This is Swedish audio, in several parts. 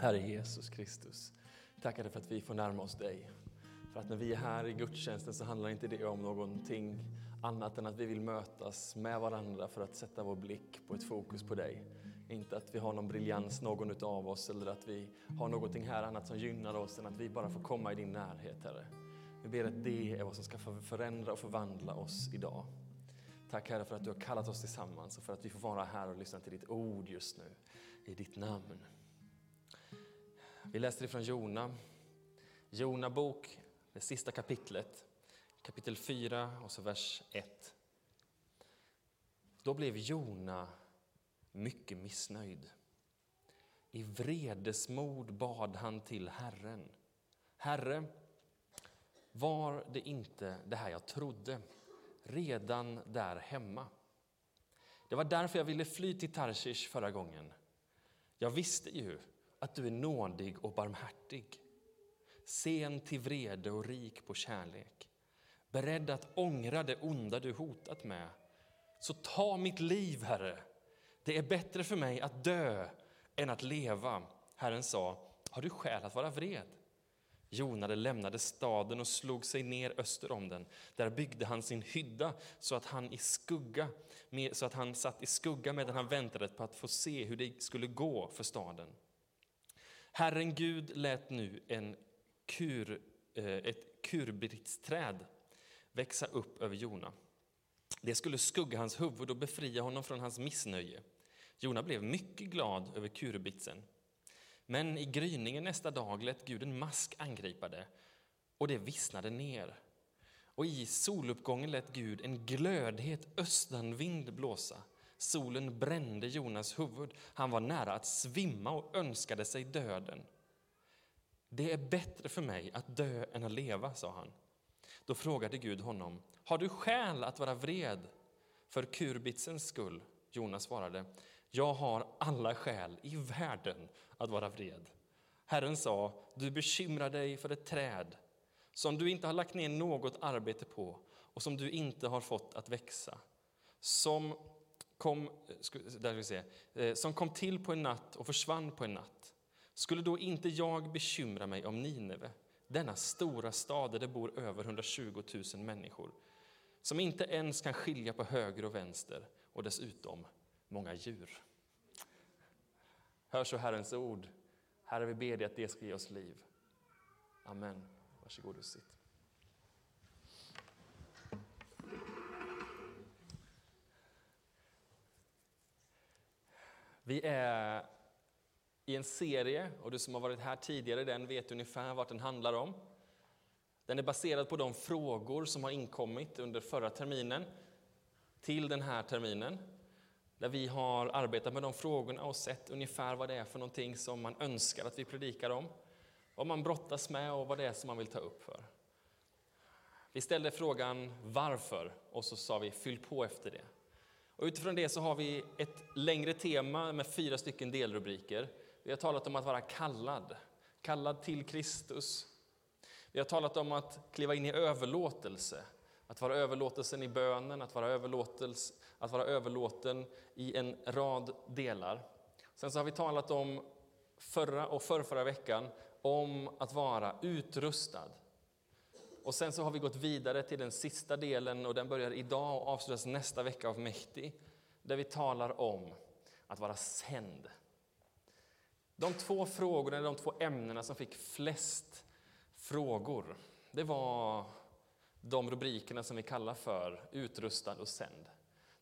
Herre Jesus Kristus, tackar dig för att vi får närma oss dig. För att när vi är här i gudstjänsten så handlar inte det om någonting annat än att vi vill mötas med varandra för att sätta vår blick på ett fokus på dig. Inte att vi har någon briljans, någon utav oss, eller att vi har någonting här annat som gynnar oss än att vi bara får komma i din närhet, Herre. Vi ber att det är vad som ska förändra och förvandla oss idag. Tack Herre för att du har kallat oss tillsammans och för att vi får vara här och lyssna till ditt ord just nu, i ditt namn. Vi läser ifrån Jona. Jona bok, det sista kapitlet, kapitel 4 och så vers 1. Då blev Jona mycket missnöjd. I vredesmod bad han till Herren. Herre, var det inte det här jag trodde, redan där hemma? Det var därför jag ville fly till Tarshish förra gången. Jag visste ju att du är nådig och barmhärtig, sen till vrede och rik på kärlek, beredd att ångra det onda du hotat med. Så ta mitt liv, Herre. Det är bättre för mig att dö än att leva. Herren sa, har du skäl att vara vred? Jonade lämnade staden och slog sig ner öster om den. Där byggde han sin hydda så att han, i skugga, så att han satt i skugga medan han väntade på att få se hur det skulle gå för staden. Herren Gud lät nu en kur, eh, ett kurbitsträd växa upp över Jona. Det skulle skugga hans huvud och befria honom från hans missnöje. Jona blev mycket glad över kurbitsen. Men i gryningen nästa dag lät Gud en mask angripa det, och det vissnade ner. Och i soluppgången lät Gud en glödhet östanvind blåsa. Solen brände Jonas huvud. Han var nära att svimma och önskade sig döden. Det är bättre för mig att dö än att leva, sa han. Då frågade Gud honom, har du skäl att vara vred för kurbitsens skull? Jonas svarade, jag har alla skäl i världen att vara vred. Herren sa, du bekymrar dig för ett träd som du inte har lagt ner något arbete på och som du inte har fått att växa. Som kom, där vi se, eh, som kom till på en natt och försvann på en natt. Skulle då inte jag bekymra mig om Nineve, denna stora stad där det bor över 120 000 människor, som inte ens kan skilja på höger och vänster och dessutom många djur. Hör så Herrens ord. Herre, vi ber dig att det ska ge oss liv. Amen. Varsågod och sitt. Vi är i en serie, och du som har varit här tidigare den vet ungefär vad den handlar om. Den är baserad på de frågor som har inkommit under förra terminen till den här terminen. Där vi har arbetat med de frågorna och sett ungefär vad det är för någonting som man önskar att vi predikar om. Vad man brottas med och vad det är som man vill ta upp för. Vi ställde frågan varför och så sa vi fyll på efter det. Och utifrån det så har vi ett längre tema med fyra stycken delrubriker. Vi har talat om att vara kallad, kallad till Kristus. Vi har talat om att kliva in i överlåtelse, att vara överlåtelsen i bönen, att vara, överlåtels, att vara överlåten i en rad delar. Sen så har vi talat om förra och förrförra veckan om att vara utrustad. Och sen så har vi gått vidare till den sista delen och den börjar idag och avslutas nästa vecka av Mäktig. där vi talar om att vara sänd. De två frågorna, de två ämnena som fick flest frågor, det var de rubrikerna som vi kallar för utrustad och sänd.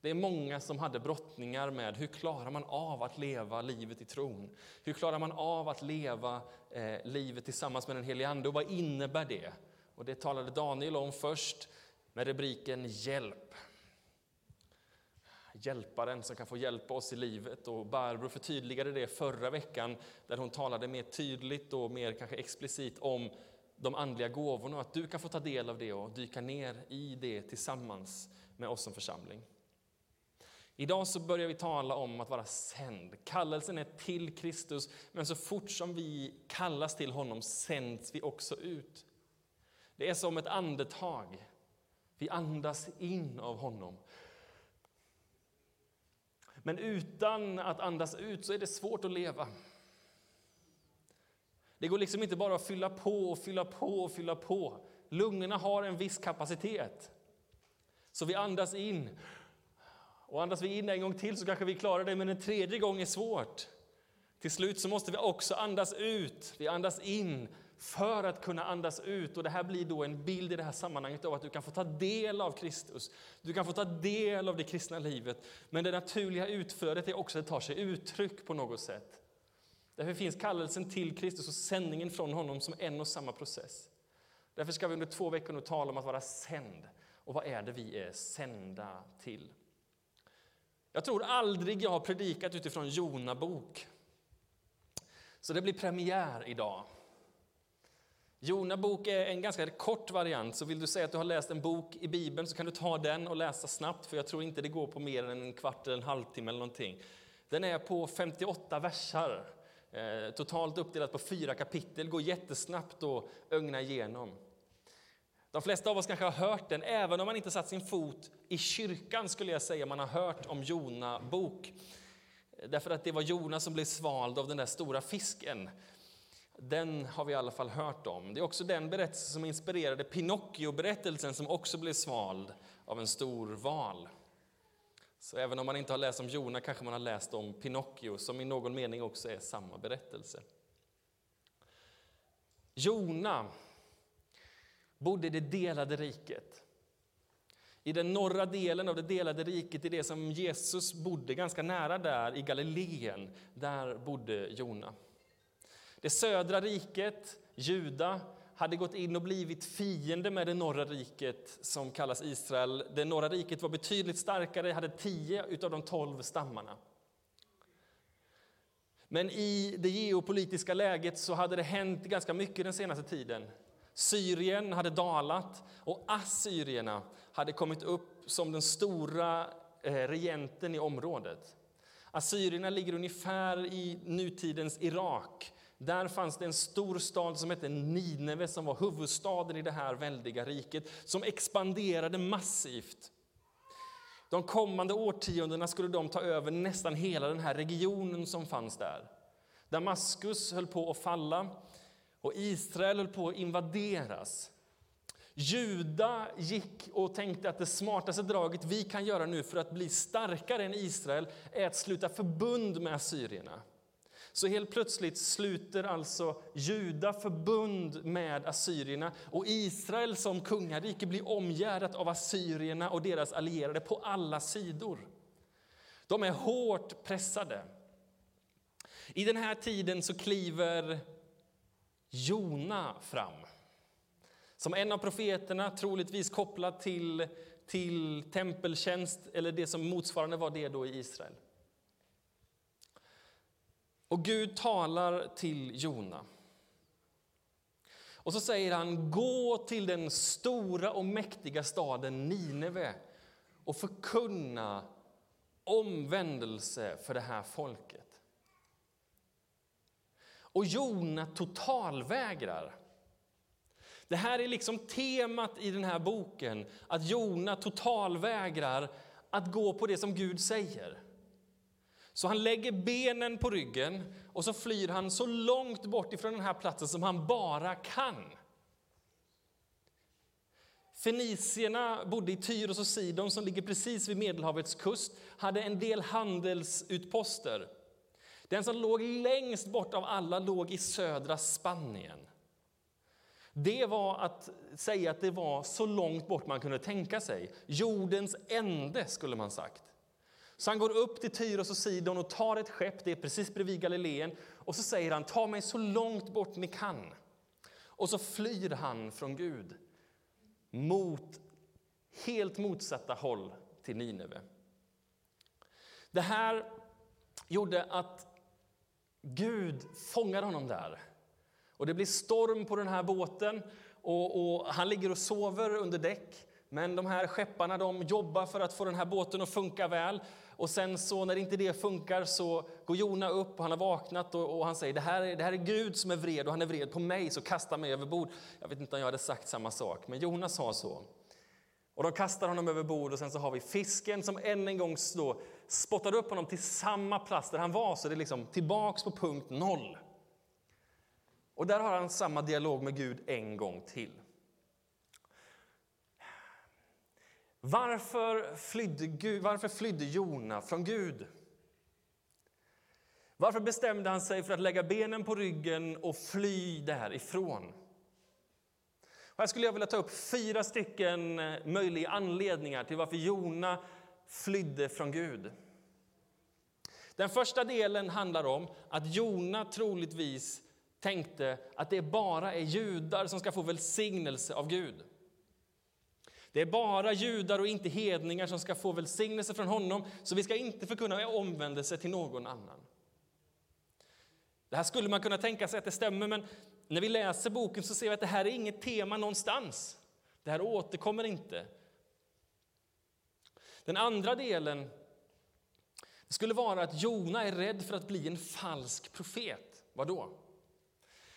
Det är många som hade brottningar med hur klarar man av att leva livet i tron? Hur klarar man av att leva eh, livet tillsammans med den helige Ande och vad innebär det? Och det talade Daniel om först med rubriken Hjälp. Hjälparen som kan få hjälpa oss i livet. Och Barbro förtydligade det förra veckan där hon talade mer tydligt och mer kanske explicit om de andliga gåvorna och att du kan få ta del av det och dyka ner i det tillsammans med oss som församling. Idag så börjar vi tala om att vara sänd. Kallelsen är till Kristus, men så fort som vi kallas till honom sänds vi också ut. Det är som ett andetag. Vi andas in av honom. Men utan att andas ut så är det svårt att leva. Det går liksom inte bara att fylla på och fylla på och fylla på. Lungorna har en viss kapacitet. Så vi andas in. Och andas vi in en gång till så kanske vi klarar det, men en tredje gång är svårt. Till slut så måste vi också andas ut. Vi andas in för att kunna andas ut. Och Det här blir då en bild i det här sammanhanget av att du kan få ta del av Kristus. Du kan få ta del av det kristna livet. Men det naturliga utflödet är också att det tar sig uttryck på något sätt. Därför finns kallelsen till Kristus och sändningen från honom som en och samma process. Därför ska vi under två veckor nu tala om att vara sänd. Och vad är det vi är sända till? Jag tror aldrig jag har predikat utifrån Jona bok. Så det blir premiär idag. Jona bok är en ganska kort variant, så vill du säga att du har läst en bok i Bibeln så kan du ta den och läsa snabbt, för jag tror inte det går på mer än en kvart eller en halvtimme eller någonting. Den är på 58 versar, eh, totalt uppdelat på fyra kapitel, går jättesnabbt att ögna igenom. De flesta av oss kanske har hört den, även om man inte satt sin fot i kyrkan skulle jag säga man har hört om Jona bok. Därför att det var Jona som blev svald av den där stora fisken. Den har vi i alla fall hört om. Det är också den berättelse som inspirerade Pinocchio-berättelsen som också blev svald av en stor val. Så även om man inte har läst om Jona kanske man har läst om Pinocchio som i någon mening också är samma berättelse. Jona bodde i det delade riket. I den norra delen av det delade riket, i det som Jesus bodde ganska nära där, i Galileen, där bodde Jona. Det södra riket, Juda, hade gått in och blivit fiende med det norra riket som kallas Israel. Det norra riket var betydligt starkare, hade tio av de tolv stammarna. Men i det geopolitiska läget så hade det hänt ganska mycket den senaste tiden. Syrien hade dalat och assyrierna hade kommit upp som den stora eh, regenten i området. Assyrierna ligger ungefär i nutidens Irak. Där fanns det en stor stad som hette Nineve som var huvudstaden i det här väldiga riket som expanderade massivt. De kommande årtiondena skulle de ta över nästan hela den här regionen som fanns där. Damaskus höll på att falla och Israel höll på att invaderas. Juda gick och tänkte att det smartaste draget vi kan göra nu för att bli starkare än Israel är att sluta förbund med assyrierna. Så helt plötsligt sluter alltså Juda förbund med assyrierna och Israel som kungarike blir omgärdat av assyrierna och deras allierade på alla sidor. De är hårt pressade. I den här tiden så kliver Jona fram. Som en av profeterna, troligtvis kopplad till, till tempeltjänst eller det som motsvarande var det då i Israel. Och Gud talar till Jona. Och så säger han, gå till den stora och mäktiga staden Nineve och förkunna omvändelse för det här folket. Och Jona totalvägrar. Det här är liksom temat i den här boken, att Jona totalvägrar att gå på det som Gud säger. Så han lägger benen på ryggen och så flyr han så långt bort ifrån den här platsen som han bara kan. Fenicierna bodde i Tyros och Sidon som ligger precis vid Medelhavets kust, hade en del handelsutposter. Den som låg längst bort av alla låg i södra Spanien. Det var att säga att det var så långt bort man kunde tänka sig. Jordens ände, skulle man sagt. Så han går upp till Tyros och Sidon och tar ett skepp, det är precis bredvid Galileen, och så säger han ta mig så långt bort ni kan. Och så flyr han från Gud mot helt motsatta håll till Nineve. Det här gjorde att Gud fångade honom där. Och det blir storm på den här båten och, och, han ligger och sover under däck. Men de här skepparna de jobbar för att få den här båten att funka väl. Och sen så när inte det funkar så går Jona upp och han har vaknat och, och han säger det här, är, det här är Gud som är vred och han är vred på mig så kasta mig över bord. Jag vet inte om jag hade sagt samma sak, men Jona sa så. Och de kastar honom över bord och sen så har vi fisken som än en gång då upp honom till samma plats där han var, så det är liksom tillbaks på punkt noll. Och där har han samma dialog med Gud en gång till. Varför flydde, Gud, varför flydde Jona från Gud? Varför bestämde han sig för att lägga benen på ryggen och fly därifrån? Och här skulle jag vilja ta upp fyra stycken eh, möjliga anledningar till varför Jona flydde från Gud. Den första delen handlar om att Jona troligtvis tänkte att det bara är judar som ska få välsignelse av Gud. Det är bara judar och inte hedningar som ska få välsignelse från honom, så vi ska inte förkunna omvändelse till någon annan. Det här skulle man kunna tänka sig att det stämmer, men när vi läser boken så ser vi att det här är inget tema någonstans. Det här återkommer inte. Den andra delen skulle vara att Jona är rädd för att bli en falsk profet. Vad då?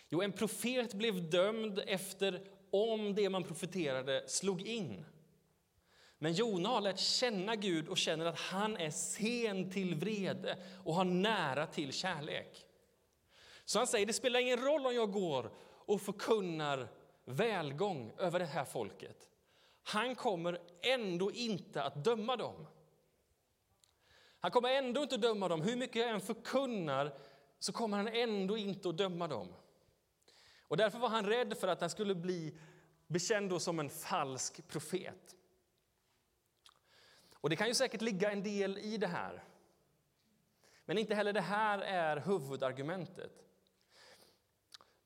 Jo, en profet blev dömd efter om det man profeterade slog in. Men Jona har lärt känna Gud och känner att han är sen till vrede och har nära till kärlek. Så han säger, det spelar ingen roll om jag går och förkunnar välgång över det här folket. Han kommer ändå inte att döma dem. Han kommer ändå inte att döma dem. Hur mycket jag än förkunnar så kommer han ändå inte att döma dem. Och därför var han rädd för att han skulle bli bekänd som en falsk profet. Och det kan ju säkert ligga en del i det här. Men inte heller det här är huvudargumentet.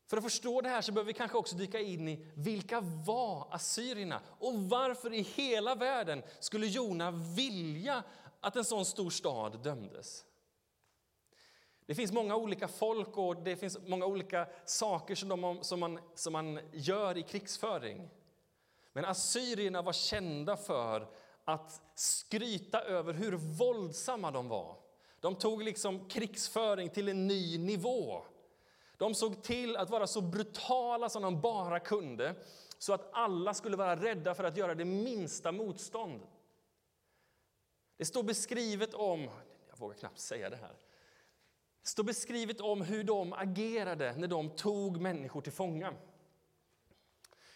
För att förstå det här så behöver vi kanske också dyka in i vilka var assyrierna och varför i hela världen skulle Jona vilja att en sån stor stad dömdes? Det finns många olika folk och det finns många olika saker som, de, som, man, som man gör i krigsföring. Men assyrierna var kända för att skryta över hur våldsamma de var. De tog liksom krigsföring till en ny nivå. De såg till att vara så brutala som de bara kunde så att alla skulle vara rädda för att göra det minsta motstånd. Det står beskrivet om, jag vågar knappt säga det här, står beskrivet om hur de agerade när de tog människor till fånga.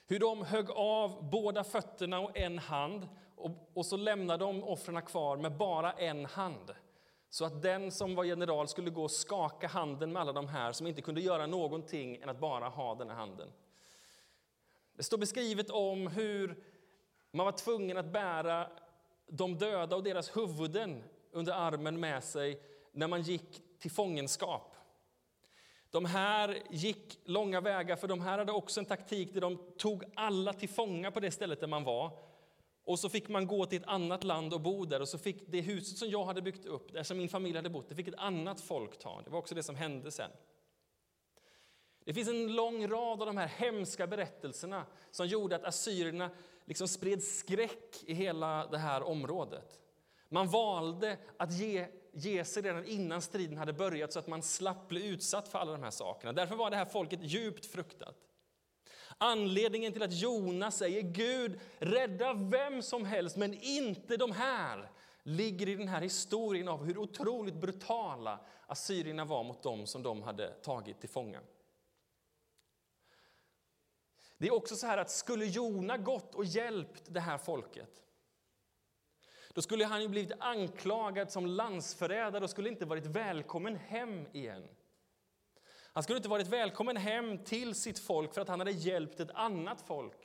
Hur de högg av båda fötterna och en hand och, och så lämnade de offren kvar med bara en hand. Så att den som var general skulle gå och skaka handen med alla de här som inte kunde göra någonting än att bara ha den här handen. Det står beskrivet om hur man var tvungen att bära de döda och deras huvuden under armen med sig när man gick till fångenskap. De här gick långa vägar, för de här hade också en taktik där de tog alla till fånga på det stället där man var. Och så fick man gå till ett annat land och bo där och så fick det huset som jag hade byggt upp, där som min familj hade bott, det fick ett annat folk ta. Det var också det som hände sen. Det finns en lång rad av de här hemska berättelserna som gjorde att assyrierna liksom spred skräck i hela det här området. Man valde att ge, ge sig redan innan striden hade börjat så att man slapp bli utsatt för alla de här sakerna. Därför var det här folket djupt fruktat. Anledningen till att Jonas säger Gud, rädda vem som helst, men inte de här ligger i den här historien av hur otroligt brutala assyrierna var mot dem som de hade tagit till fånga. Det är också så här att skulle Jona gått och hjälpt det här folket då skulle han ju blivit anklagad som landsförrädare och skulle inte varit välkommen hem igen. Han skulle inte varit välkommen hem till sitt folk för att han hade hjälpt ett annat folk.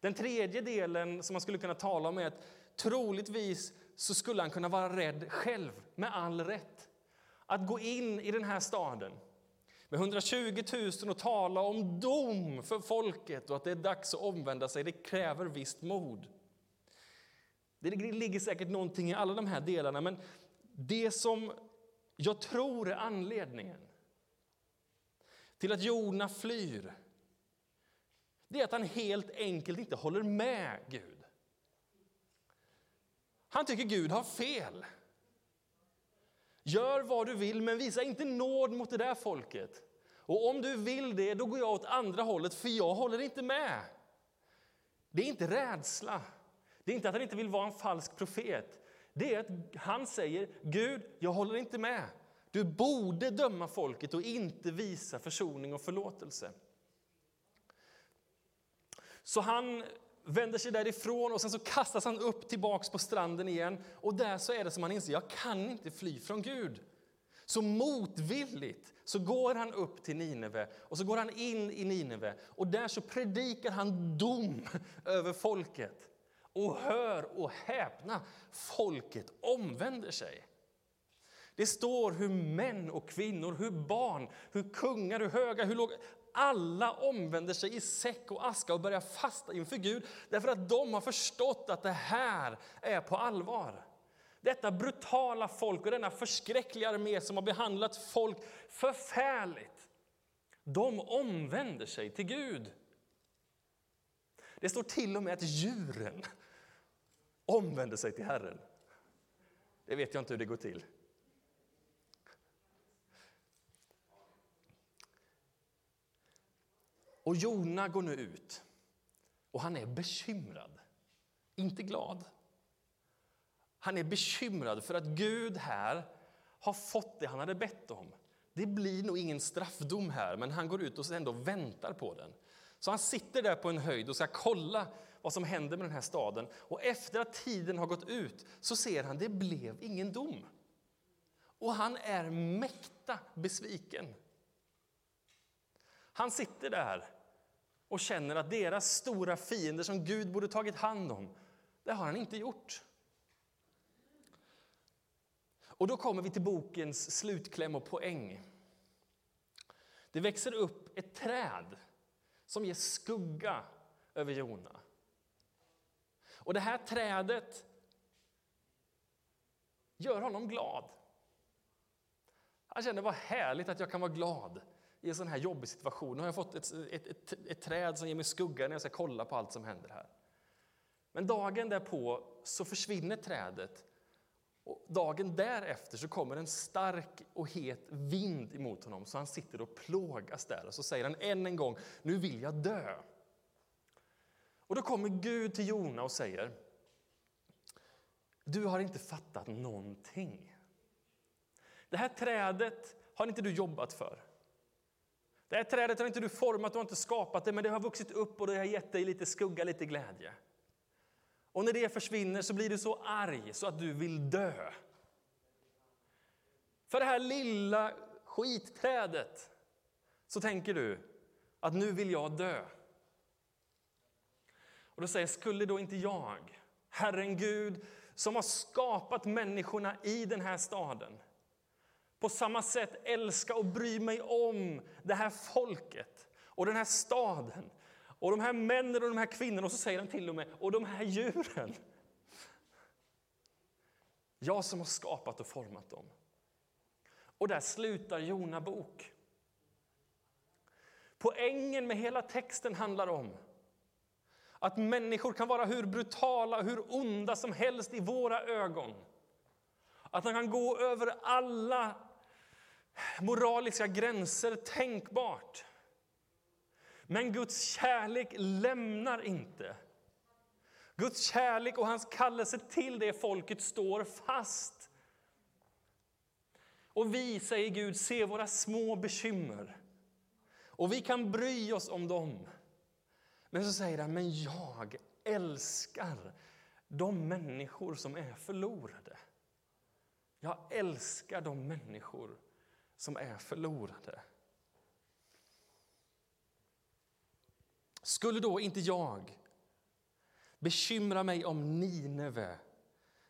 Den tredje delen som man skulle kunna tala om är att troligtvis så skulle han kunna vara rädd själv, med all rätt. Att gå in i den här staden med 120 000 och tala om dom för folket och att det är dags att omvända sig, det kräver visst mod. Det ligger säkert någonting i alla de här delarna, men det som jag tror är anledningen till att Jona flyr, det är att han helt enkelt inte håller med Gud. Han tycker Gud har fel. Gör vad du vill, men visa inte nåd mot det där folket. Och om du vill det, då går jag åt andra hållet, för jag håller inte med. Det är inte rädsla. Det är inte att han inte vill vara en falsk profet. Det är att han säger, Gud, jag håller inte med. Du borde döma folket och inte visa försoning och förlåtelse. Så han vänder sig därifrån och sen så kastas han upp tillbaks på stranden igen. Och där så är det som han inser, jag kan inte fly från Gud. Så motvilligt så går han upp till Nineve och så går han in i Nineve och där så predikar han dom över folket. Och hör och häpna, folket omvänder sig. Det står hur män och kvinnor, hur barn, hur kungar, hur höga, hur låga, alla omvänder sig i säck och aska och börjar fasta inför Gud därför att de har förstått att det här är på allvar. Detta brutala folk och denna förskräckliga armé som har behandlat folk förfärligt, de omvänder sig till Gud. Det står till och med att djuren omvänder sig till Herren. Det vet jag inte hur det går till. Och Jona går nu ut och han är bekymrad, inte glad. Han är bekymrad för att Gud här har fått det han hade bett om. Det blir nog ingen straffdom här, men han går ut och ändå väntar på den. Så han sitter där på en höjd och ska kolla vad som händer med den här staden. Och efter att tiden har gått ut så ser han att det blev ingen dom. Och han är mäkta besviken. Han sitter där och känner att deras stora fiender som Gud borde tagit hand om, det har han inte gjort. Och då kommer vi till bokens slutkläm och poäng. Det växer upp ett träd som ger skugga över Jona. Och det här trädet gör honom glad. Han känner vad härligt att jag kan vara glad i en sån här jobbig situation. Nu har jag fått ett, ett, ett, ett träd som ger mig skugga när jag ska kolla på allt som händer här. Men dagen därpå så försvinner trädet och dagen därefter så kommer en stark och het vind emot honom så han sitter och plågas där. Och så säger han än en gång, nu vill jag dö. Och då kommer Gud till Jona och säger, du har inte fattat någonting. Det här trädet har inte du jobbat för. Det här trädet har inte du format, du har inte skapat det, men det har vuxit upp och det har gett dig lite skugga, lite glädje. Och när det försvinner så blir du så arg så att du vill dö. För det här lilla skitträdet så tänker du att nu vill jag dö. Och då säger skulle då inte jag, Herren Gud, som har skapat människorna i den här staden, på samma sätt älska och bry mig om det här folket och den här staden och de här männen och de här kvinnorna, och så säger han till och med, och de här djuren. Jag som har skapat och format dem. Och där slutar Jona bok. Poängen med hela texten handlar om att människor kan vara hur brutala, hur onda som helst i våra ögon. Att de kan gå över alla moraliska gränser tänkbart. Men Guds kärlek lämnar inte. Guds kärlek och hans kallelse till det folket står fast. Och vi, säger Gud, ser våra små bekymmer. Och vi kan bry oss om dem. Men så säger han, men jag älskar de människor som är förlorade. Jag älskar de människor som är förlorade. Skulle då inte jag bekymra mig om Nineve,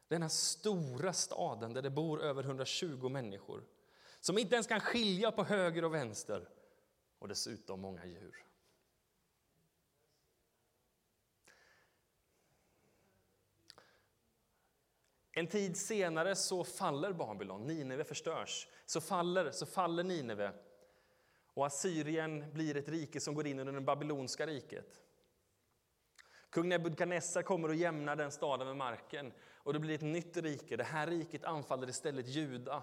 denna stora staden där det bor över 120 människor som inte ens kan skilja på höger och vänster och dessutom många djur. En tid senare så faller Babylon, Nineve förstörs. Så faller, så faller Nineve och Assyrien blir ett rike som går in under det babyloniska riket. Kung Nebukadnessar kommer och jämnar den staden med marken och det blir ett nytt rike. Det här riket anfaller istället Juda.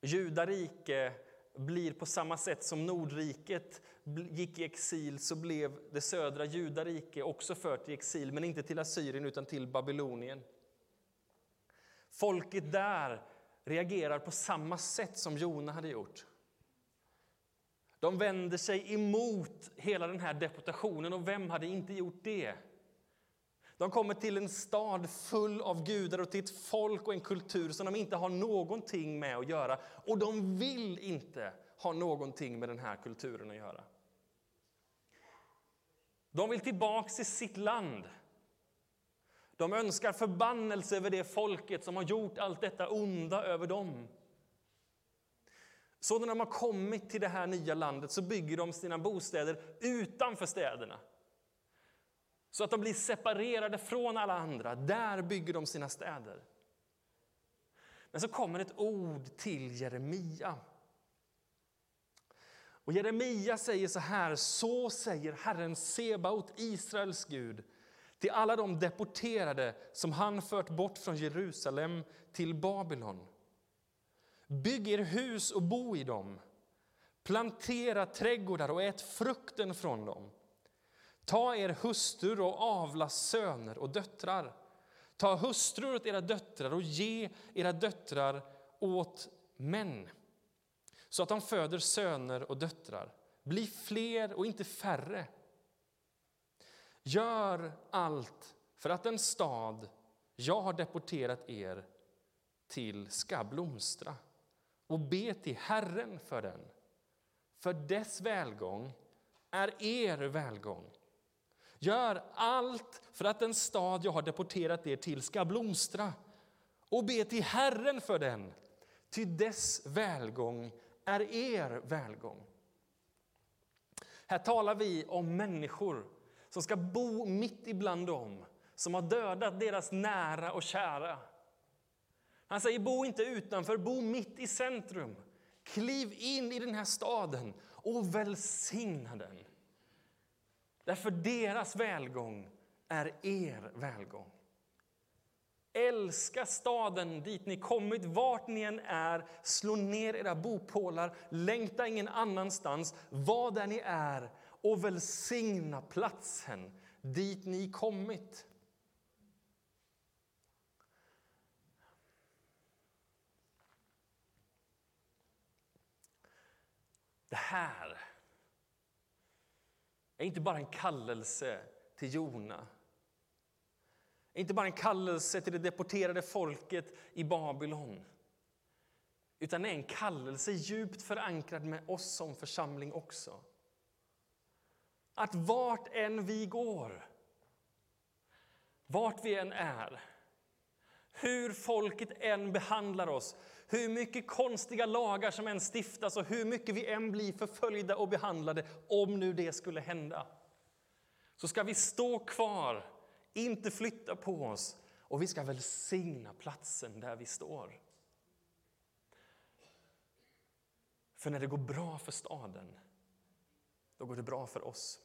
Judarike blir på samma sätt som Nordriket gick i exil så blev det södra Judarike också fört i exil, men inte till Assyrien utan till Babylonien. Folket där reagerar på samma sätt som Jona hade gjort. De vänder sig emot hela den här deportationen, och vem hade inte gjort det? De kommer till en stad full av gudar och till ett folk och en kultur som de inte har någonting med att göra. Och de vill inte ha någonting med den här kulturen att göra. De vill tillbaks till sitt land. De önskar förbannelse över det folket som har gjort allt detta onda över dem. Så när de har kommit till det här nya landet så bygger de sina bostäder utanför städerna. Så att de blir separerade från alla andra. Där bygger de sina städer. Men så kommer ett ord till Jeremia. Och Jeremia säger så här, så säger Herren Sebaot, Israels Gud, till alla de deporterade som han fört bort från Jerusalem till Babylon. Bygg er hus och bo i dem. Plantera trädgårdar och ät frukten från dem. Ta er hustrur och avla söner och döttrar. Ta hustrur åt era döttrar och ge era döttrar åt män så att de föder söner och döttrar. Bli fler och inte färre. Gör allt för att den stad jag har deporterat er till ska blomstra och be till Herren för den. För dess välgång är er välgång. Gör allt för att den stad jag har deporterat er till ska blomstra och be till Herren för den, ty dess välgång är er välgång. Här talar vi om människor som ska bo mitt ibland dem som har dödat deras nära och kära. Han säger bo inte utanför, bo mitt i centrum. Kliv in i den här staden och välsigna den. Därför deras välgång är er välgång. Älska staden dit ni kommit, vart ni än är. Slå ner era bopålar, längta ingen annanstans. Var där ni är och välsigna platsen dit ni kommit. Det här är inte bara en kallelse till Jona inte bara en kallelse till det deporterade folket i Babylon utan är en kallelse djupt förankrad med oss som församling också. Att vart än vi går, vart vi än är hur folket än behandlar oss, hur mycket konstiga lagar som än stiftas och hur mycket vi än blir förföljda och behandlade, om nu det skulle hända, så ska vi stå kvar inte flytta på oss och vi ska välsigna platsen där vi står. För när det går bra för staden, då går det bra för oss.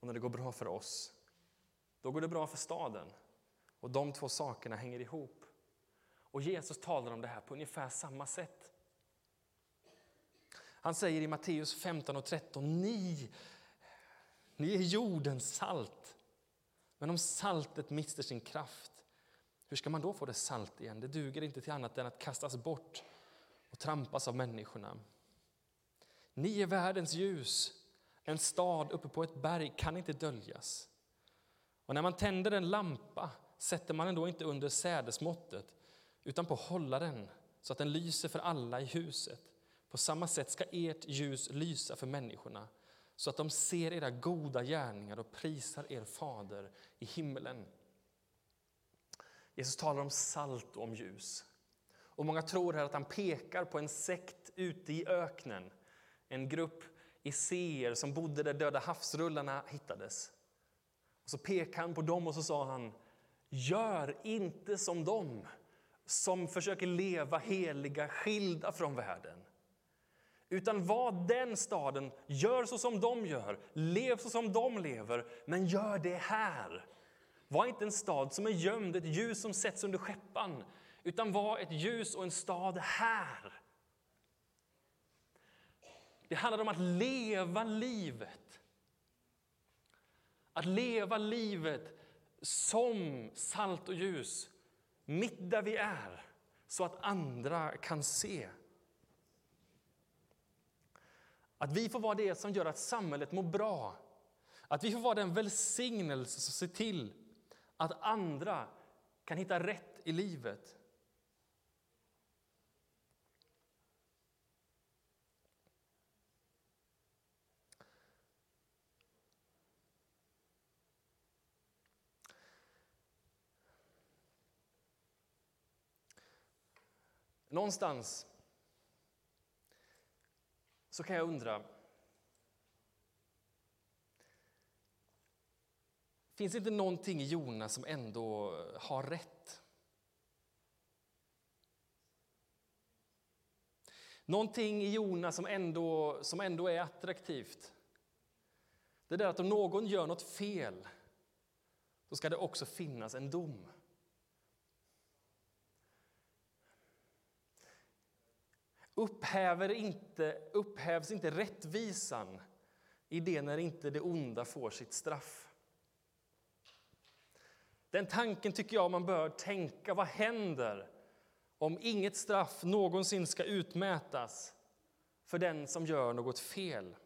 Och när det går bra för oss, då går det bra för staden. Och de två sakerna hänger ihop. Och Jesus talar om det här på ungefär samma sätt. Han säger i Matteus 15 och 13, ni, ni är jordens salt. Men om saltet mister sin kraft, hur ska man då få det salt igen? Det duger inte till annat än att kastas bort och trampas av människorna. Ni är världens ljus. En stad uppe på ett berg kan inte döljas. Och när man tänder en lampa sätter man den då inte under sädesmåttet utan på hållaren så att den lyser för alla i huset. På samma sätt ska ert ljus lysa för människorna så att de ser era goda gärningar och prisar er fader i himmelen. Jesus talar om salt och om ljus. Och Många tror här att han pekar på en sekt ute i öknen. En grupp iseer som bodde där döda havsrullarna hittades. Och så pekade han på dem och så sa han Gör inte som dem som försöker leva heliga, skilda från världen. Utan var den staden, gör så som de gör, lev så som de lever, men gör det här. Var inte en stad som är gömd, ett ljus som sätts under skeppan, utan var ett ljus och en stad här. Det handlar om att leva livet. Att leva livet som salt och ljus, mitt där vi är. så att andra kan se. Att vi får vara det som gör att samhället mår bra. Att vi får vara den välsignelse som ser till att andra kan hitta rätt i livet. Någonstans så kan jag undra Finns det inte någonting i Jona som ändå har rätt? Någonting i Jona som ändå, som ändå är attraktivt. Det där att om någon gör något fel, då ska det också finnas en dom. Upphäver inte, upphävs inte rättvisan i det när inte det onda får sitt straff? Den tanken tycker jag man bör tänka. Vad händer om inget straff någonsin ska utmätas för den som gör något fel?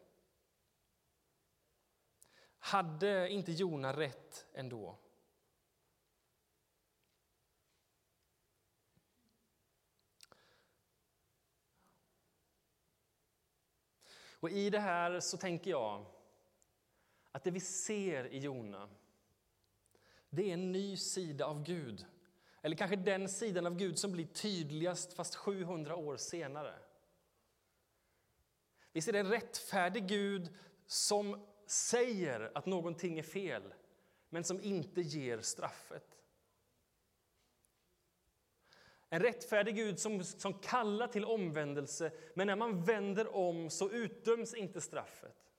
Hade inte Jona rätt ändå? Och I det här så tänker jag att det vi ser i Jona det är en ny sida av Gud. Eller kanske den sidan av Gud som blir tydligast fast 700 år senare. Vi ser en rättfärdig Gud som säger att någonting är fel men som inte ger straffet. En rättfärdig Gud som, som kallar till omvändelse men när man vänder om så utdöms inte straffet.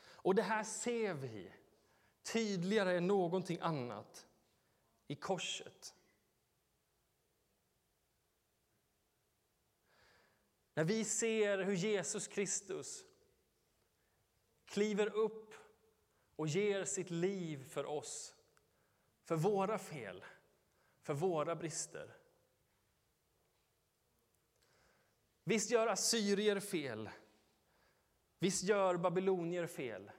Och det här ser vi tydligare än någonting annat i korset. När vi ser hur Jesus Kristus kliver upp och ger sitt liv för oss, för våra fel, för våra brister. Visst gör assyrier fel. Visst gör babylonier fel.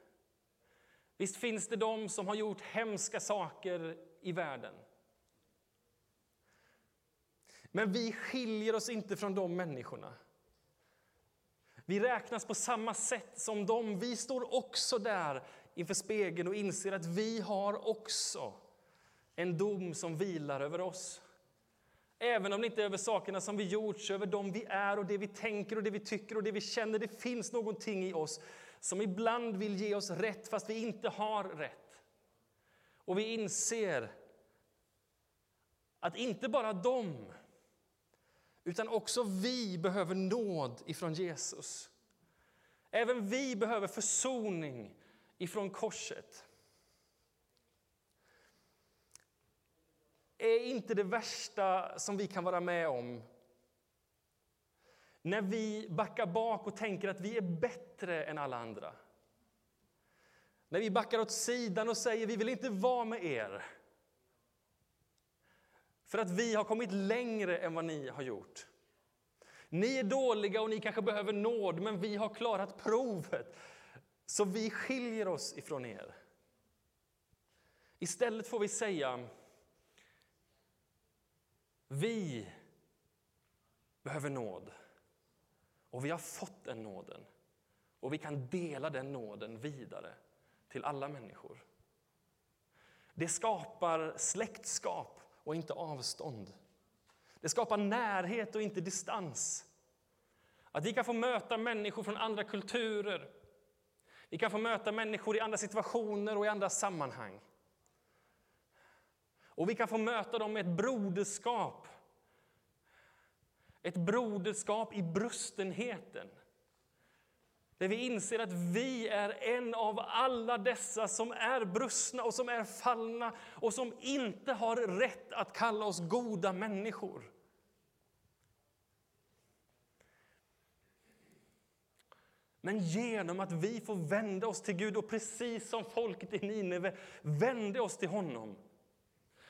Visst finns det de som har gjort hemska saker i världen. Men vi skiljer oss inte från de människorna. Vi räknas på samma sätt som dem. Vi står också där inför spegeln och inser att vi har också en dom som vilar över oss. Även om det inte är över sakerna som vi gjort, över dem vi är och det vi tänker och det vi tycker och det vi känner. Det finns någonting i oss som ibland vill ge oss rätt fast vi inte har rätt. Och vi inser att inte bara de, utan också vi behöver nåd ifrån Jesus. Även vi behöver försoning ifrån korset. Är inte det värsta som vi kan vara med om när vi backar bak och tänker att vi är bättre än alla andra. När vi backar åt sidan och säger vi vill inte vara med er. För att vi har kommit längre än vad ni har gjort. Ni är dåliga och ni kanske behöver nåd, men vi har klarat provet. Så vi skiljer oss ifrån er. Istället får vi säga vi behöver nåd. Och vi har fått den nåden. Och vi kan dela den nåden vidare till alla människor. Det skapar släktskap och inte avstånd. Det skapar närhet och inte distans. Att vi kan få möta människor från andra kulturer. Vi kan få möta människor i andra situationer och i andra sammanhang. Och vi kan få möta dem med ett broderskap ett broderskap i brustenheten. Där vi inser att vi är en av alla dessa som är brustna och som är fallna och som inte har rätt att kalla oss goda människor. Men genom att vi får vända oss till Gud och precis som folket i Nineve vände oss till honom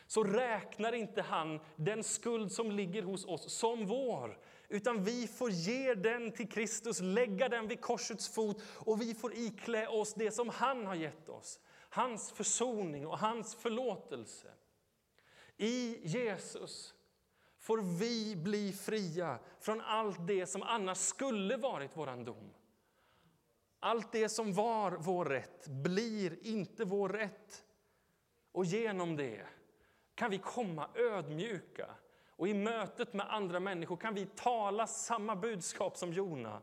så räknar inte han den skuld som ligger hos oss som vår. Utan vi får ge den till Kristus, lägga den vid korsets fot och vi får iklä oss det som han har gett oss. Hans försoning och hans förlåtelse. I Jesus får vi bli fria från allt det som annars skulle varit vår dom. Allt det som var vår rätt blir inte vår rätt. Och genom det kan vi komma ödmjuka. Och i mötet med andra människor kan vi tala samma budskap som Jona.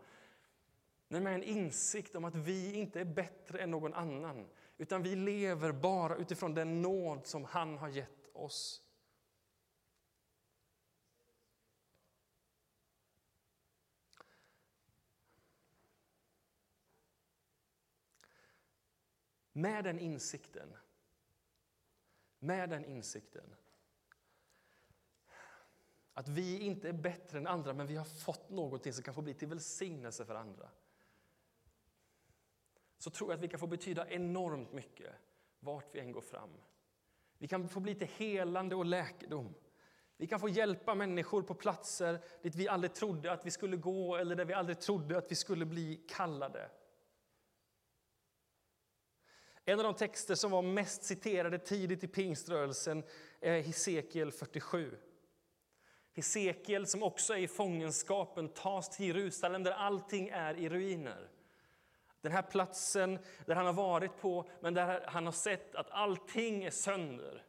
Men med en insikt om att vi inte är bättre än någon annan. Utan vi lever bara utifrån den nåd som han har gett oss. Med den insikten, med den insikten att vi inte är bättre än andra, men vi har fått någonting som kan få bli till välsignelse för andra. Så tror jag att vi kan få betyda enormt mycket vart vi än går fram. Vi kan få bli till helande och läkedom. Vi kan få hjälpa människor på platser dit vi aldrig trodde att vi skulle gå eller där vi aldrig trodde att vi skulle bli kallade. En av de texter som var mest citerade tidigt i pingströrelsen är Hesekiel 47. Hesekiel, som också är i fångenskapen, tas till Jerusalem där allting är i ruiner. Den här platsen där han har varit på, men där han har sett att allting är sönder.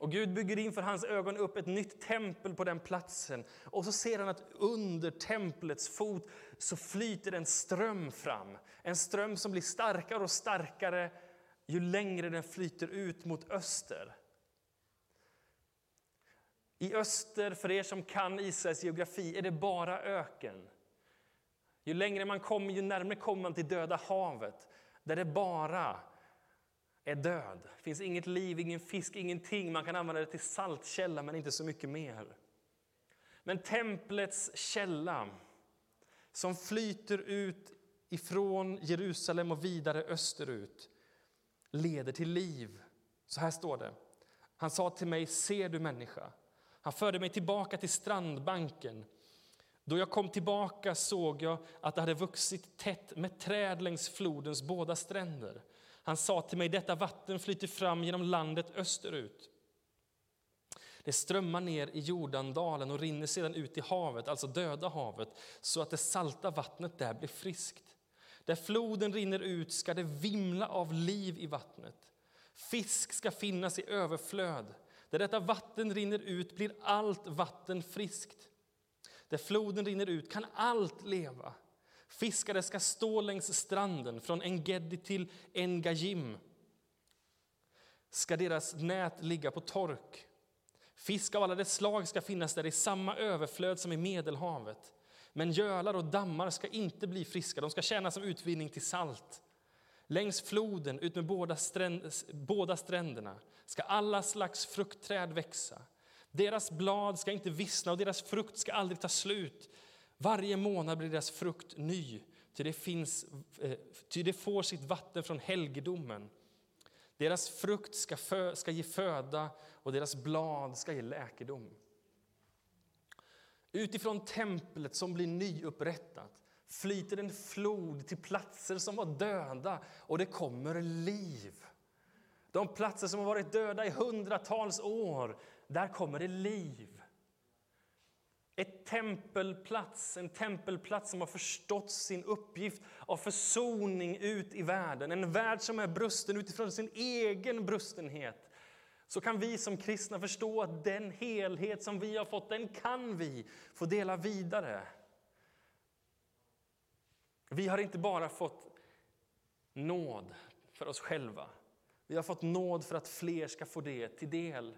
Och Gud bygger inför hans ögon upp ett nytt tempel på den platsen. Och så ser han att under templets fot så flyter en ström fram. En ström som blir starkare och starkare ju längre den flyter ut mot öster. I öster, för er som kan Israels geografi, är det bara öken. Ju längre man kommer, ju närmare kommer man till Döda havet, där det bara är död. Det finns inget liv, ingen fisk, ingenting. Man kan använda det till saltkälla, men inte så mycket mer. Men templets källa, som flyter ut ifrån Jerusalem och vidare österut, leder till liv. Så här står det. Han sa till mig, ser du människa? Han förde mig tillbaka till strandbanken. Då jag kom tillbaka såg jag att det hade vuxit tätt med träd längs flodens båda stränder. Han sa till mig, detta vatten flyter fram genom landet österut. Det strömmar ner i Jordandalen och rinner sedan ut i havet, alltså Döda havet, så att det salta vattnet där blir friskt. Där floden rinner ut ska det vimla av liv i vattnet. Fisk ska finnas i överflöd. Där detta vatten rinner ut blir allt vatten friskt. Där floden rinner ut kan allt leva. Fiskare ska stå längs stranden, från Engedi till Engajim ska deras nät ligga på tork. Fisk av alla dess slag ska finnas där i samma överflöd som i Medelhavet. Men gölar och dammar ska inte bli friska, de ska tjäna som utvinning till salt. Längs floden, ut med båda, stränd, båda stränderna, ska alla slags fruktträd växa. Deras blad ska inte vissna och deras frukt ska aldrig ta slut. Varje månad blir deras frukt ny, ty det, finns, eh, ty det får sitt vatten från helgedomen. Deras frukt ska, fö, ska ge föda och deras blad ska ge läkedom. Utifrån templet som blir nyupprättat flyter en flod till platser som var döda och det kommer liv. De platser som har varit döda i hundratals år, där kommer det liv. Ett tempelplats, en tempelplats som har förstått sin uppgift av försoning ut i världen. En värld som är brusten utifrån sin egen brustenhet. Så kan vi som kristna förstå att den helhet som vi har fått, den kan vi få dela vidare. Vi har inte bara fått nåd för oss själva. Vi har fått nåd för att fler ska få det till del.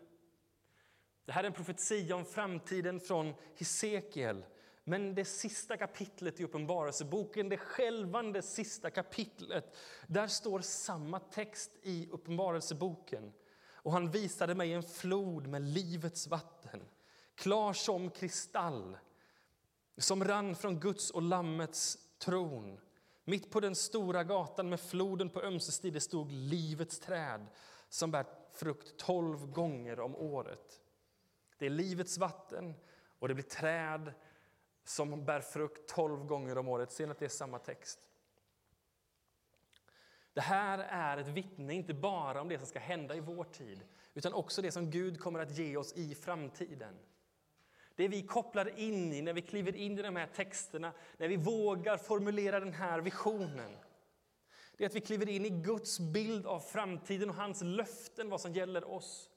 Det här är en profetia om framtiden från Hesekiel. Men det sista kapitlet i Uppenbarelseboken, det skälvande sista kapitlet, där står samma text i Uppenbarelseboken. Och han visade mig en flod med livets vatten, klar som kristall, som rann från Guds och Lammets tron. Mitt på den stora gatan med floden på ömse sidor stod livets träd som bär frukt tolv gånger om året. Det är livets vatten och det blir träd som bär frukt tolv gånger om året. Ser ni att det är samma text? Det här är ett vittne inte bara om det som ska hända i vår tid utan också det som Gud kommer att ge oss i framtiden. Det vi kopplar in i när vi kliver in i de här texterna, när vi vågar formulera den här visionen. Det är att vi kliver in i Guds bild av framtiden och hans löften vad som gäller oss.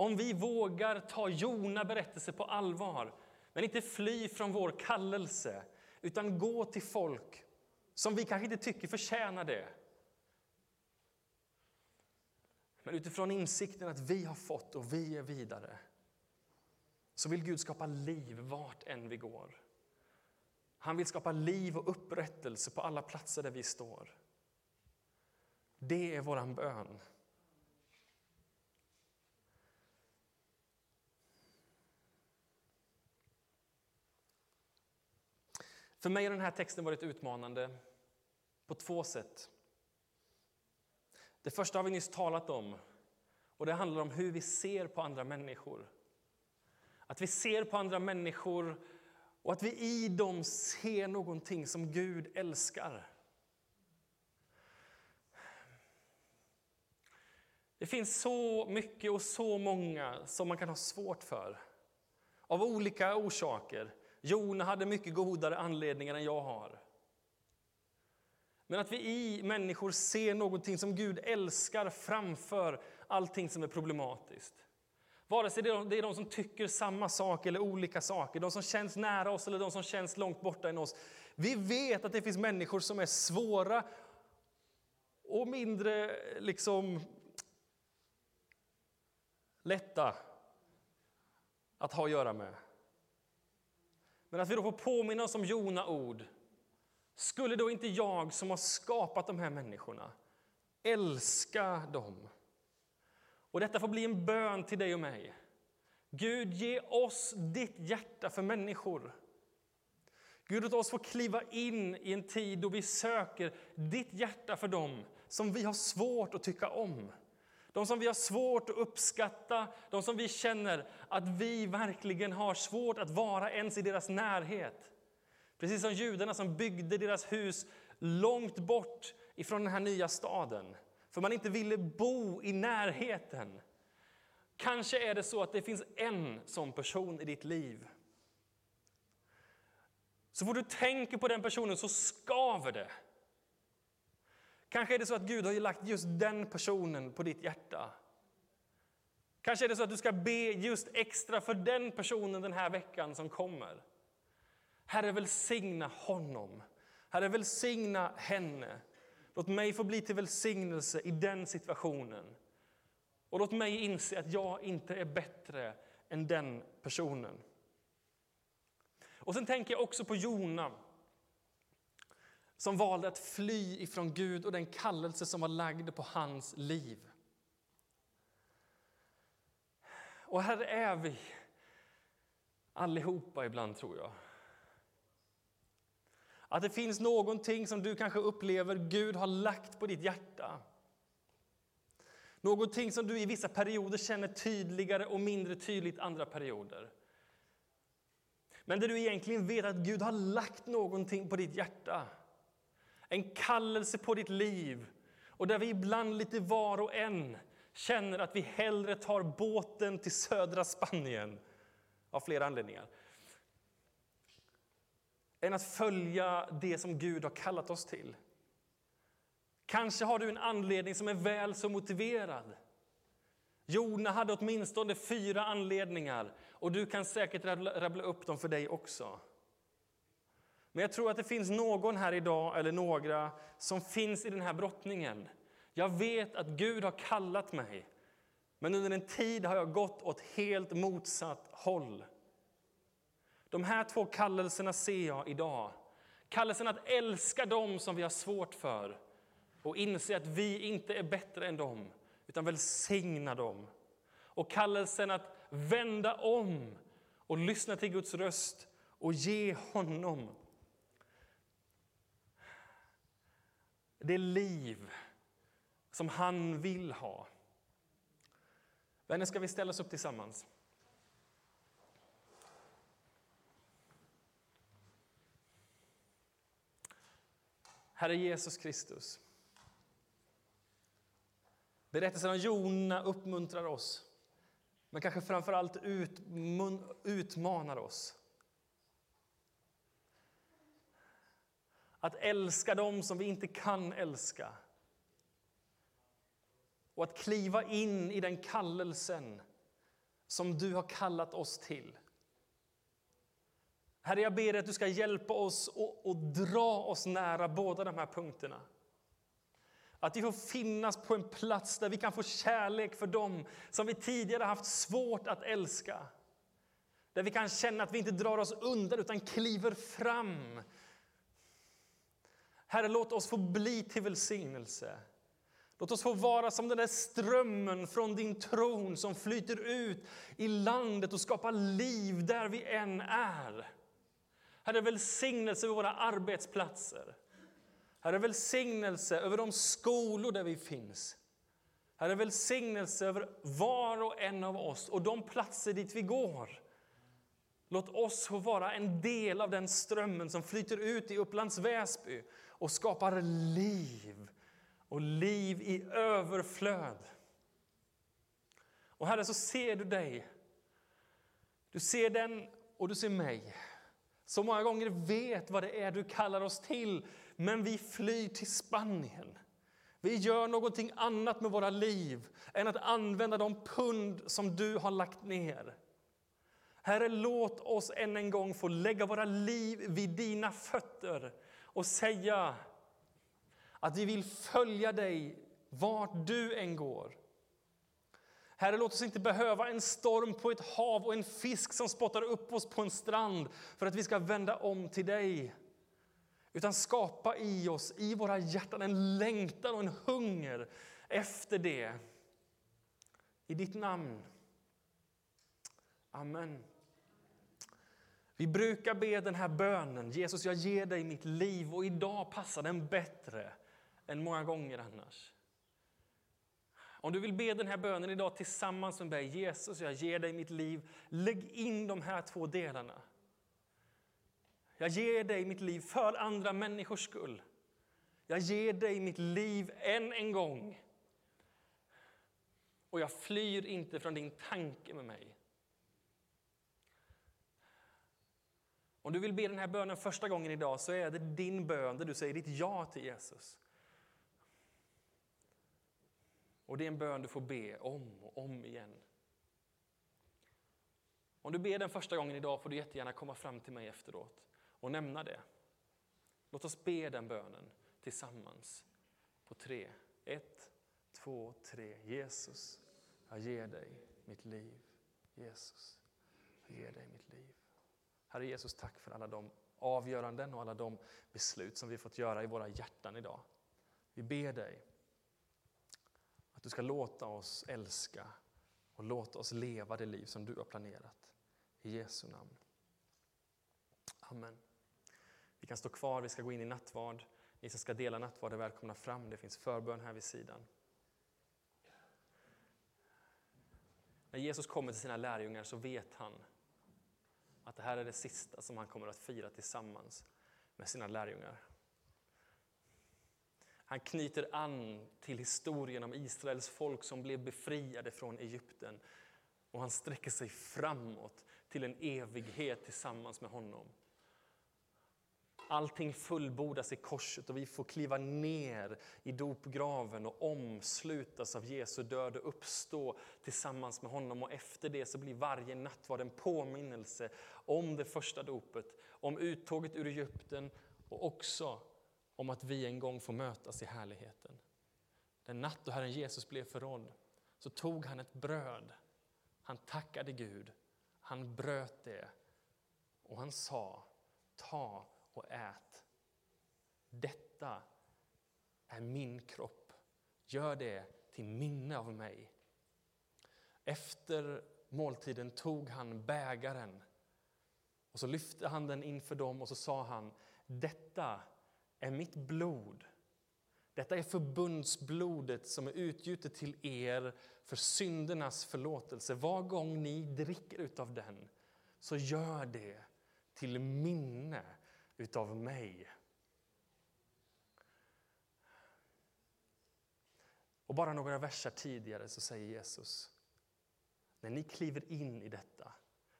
Om vi vågar ta Jona berättelse på allvar men inte fly från vår kallelse utan gå till folk som vi kanske inte tycker förtjänar det. Men utifrån insikten att vi har fått och vi är vidare så vill Gud skapa liv vart än vi går. Han vill skapa liv och upprättelse på alla platser där vi står. Det är vår bön. För mig har den här texten varit utmanande på två sätt. Det första har vi nyss talat om och det handlar om hur vi ser på andra människor. Att vi ser på andra människor och att vi i dem ser någonting som Gud älskar. Det finns så mycket och så många som man kan ha svårt för. Av olika orsaker. Jona hade mycket godare anledningar än jag har. Men att vi i människor ser någonting som Gud älskar framför allting som är problematiskt. Vare sig det är de som tycker samma sak eller olika saker, de som känns nära oss eller de som känns långt borta än oss. Vi vet att det finns människor som är svåra och mindre liksom lätta att ha att göra med. Men att vi då får påminna oss om Jona ord. Skulle då inte jag som har skapat de här människorna älska dem? Och detta får bli en bön till dig och mig. Gud, ge oss ditt hjärta för människor. Gud, låt oss få kliva in i en tid då vi söker ditt hjärta för dem som vi har svårt att tycka om. De som vi har svårt att uppskatta, de som vi känner att vi verkligen har svårt att vara ens i deras närhet. Precis som judarna som byggde deras hus långt bort ifrån den här nya staden för man inte ville bo i närheten. Kanske är det så att det finns en sån person i ditt liv. Så fort du tänker på den personen så skaver det. Kanske är det så att Gud har lagt just den personen på ditt hjärta. Kanske är det så att du ska be just extra för den personen den här veckan som kommer. Herre, välsigna honom. Herre, välsigna henne. Låt mig få bli till välsignelse i den situationen. Och låt mig inse att jag inte är bättre än den personen. Och sen tänker jag också på Jona som valde att fly ifrån Gud och den kallelse som var lagd på hans liv. Och här är vi allihopa ibland, tror jag. Att det finns någonting som du kanske upplever Gud har lagt på ditt hjärta. Någonting som du i vissa perioder känner tydligare och mindre tydligt andra perioder. Men där du egentligen vet att Gud har lagt någonting på ditt hjärta. En kallelse på ditt liv. Och där vi ibland lite var och en känner att vi hellre tar båten till södra Spanien. Av flera anledningar än att följa det som Gud har kallat oss till. Kanske har du en anledning som är väl så motiverad. Jona hade åtminstone fyra anledningar och du kan säkert rabbla upp dem för dig också. Men jag tror att det finns någon här idag, eller några, som finns i den här brottningen. Jag vet att Gud har kallat mig, men under en tid har jag gått åt helt motsatt håll. De här två kallelserna ser jag idag. Kallelsen att älska dem som vi har svårt för och inse att vi inte är bättre än dem, utan välsigna dem. Och kallelsen att vända om och lyssna till Guds röst och ge honom det liv som han vill ha. Vänner, ska vi ställa oss upp tillsammans? Herre Jesus Kristus. Berättelsen om Jona uppmuntrar oss, men kanske framför allt utmanar oss. Att älska dem som vi inte kan älska. Och att kliva in i den kallelsen som du har kallat oss till. Herre, jag ber att du ska hjälpa oss och, och dra oss nära båda de här punkterna. Att vi får finnas på en plats där vi kan få kärlek för dem som vi tidigare haft svårt att älska. Där vi kan känna att vi inte drar oss undan utan kliver fram. Herre, låt oss få bli till välsignelse. Låt oss få vara som den där strömmen från din tron som flyter ut i landet och skapar liv där vi än är. Herre, välsignelse över våra arbetsplatser. Herre, välsignelse över de skolor där vi finns. Herre, välsignelse över var och en av oss och de platser dit vi går. Låt oss få vara en del av den strömmen som flyter ut i Upplands Väsby och skapar liv och liv i överflöd. Och Herre, så ser du dig. Du ser den och du ser mig Så många gånger vet vad det är du kallar oss till, men vi flyr till Spanien. Vi gör någonting annat med våra liv än att använda de pund som du har lagt ner. Herre, låt oss än en gång få lägga våra liv vid dina fötter och säga att vi vill följa dig vart du än går. Herre, låt oss inte behöva en storm på ett hav och en fisk som spottar upp oss på en strand för att vi ska vända om till dig. Utan skapa i oss, i våra hjärtan, en längtan och en hunger efter det. I ditt namn. Amen. Vi brukar be den här bönen, Jesus jag ger dig mitt liv och idag passar den bättre än många gånger annars. Om du vill be den här bönen idag tillsammans med mig, Jesus, jag ger dig mitt liv. Lägg in de här två delarna. Jag ger dig mitt liv för andra människors skull. Jag ger dig mitt liv än en gång. Och jag flyr inte från din tanke med mig. Om du vill be den här bönen första gången idag så är det din bön där du säger ditt ja till Jesus. Och det är en bön du får be om och om igen. Om du ber den första gången idag får du jättegärna komma fram till mig efteråt och nämna det. Låt oss be den bönen tillsammans på tre. Ett, två, tre. Jesus, jag ger dig mitt liv. Jesus, jag ger dig mitt liv. Herre Jesus, tack för alla de avgöranden och alla de beslut som vi fått göra i våra hjärtan idag. Vi ber dig att du ska låta oss älska och låta oss leva det liv som du har planerat. I Jesu namn. Amen. Vi kan stå kvar, vi ska gå in i nattvard. Ni som ska dela nattvard är välkomna fram. Det finns förbön här vid sidan. När Jesus kommer till sina lärjungar så vet han att det här är det sista som han kommer att fira tillsammans med sina lärjungar. Han knyter an till historien om Israels folk som blev befriade från Egypten. Och han sträcker sig framåt till en evighet tillsammans med honom. Allting fullbordas i korset och vi får kliva ner i dopgraven och omslutas av Jesu död och uppstå tillsammans med honom. Och efter det så blir varje nattvard en påminnelse om det första dopet, om uttåget ur Egypten och också om att vi en gång får mötas i härligheten. Den natt då Herren Jesus blev förrådd så tog han ett bröd. Han tackade Gud, han bröt det och han sa ta och ät. Detta är min kropp. Gör det till minne av mig. Efter måltiden tog han bägaren och så lyfte han den inför dem och så sa han detta är mitt blod. Detta är förbundsblodet som är utgjutet till er för syndernas förlåtelse. Var gång ni dricker utav den, så gör det till minne utav mig. Och bara några verser tidigare så säger Jesus, när ni kliver in i detta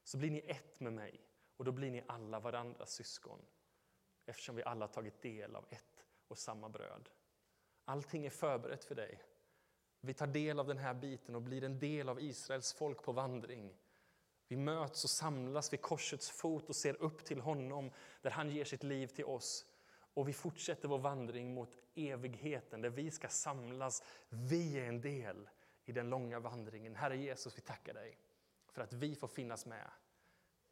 så blir ni ett med mig och då blir ni alla varandras syskon eftersom vi alla tagit del av ett och samma bröd. Allting är förberett för dig. Vi tar del av den här biten och blir en del av Israels folk på vandring. Vi möts och samlas vid korsets fot och ser upp till honom där han ger sitt liv till oss. Och vi fortsätter vår vandring mot evigheten där vi ska samlas. Vi är en del i den långa vandringen. Herre Jesus, vi tackar dig för att vi får finnas med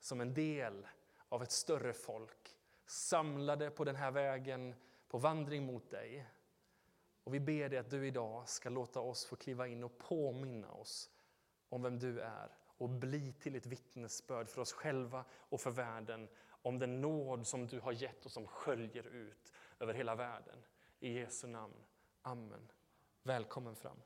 som en del av ett större folk samlade på den här vägen på vandring mot dig. Och vi ber dig att du idag ska låta oss få kliva in och påminna oss om vem du är och bli till ett vittnesbörd för oss själva och för världen om den nåd som du har gett och som sköljer ut över hela världen. I Jesu namn. Amen. Välkommen fram.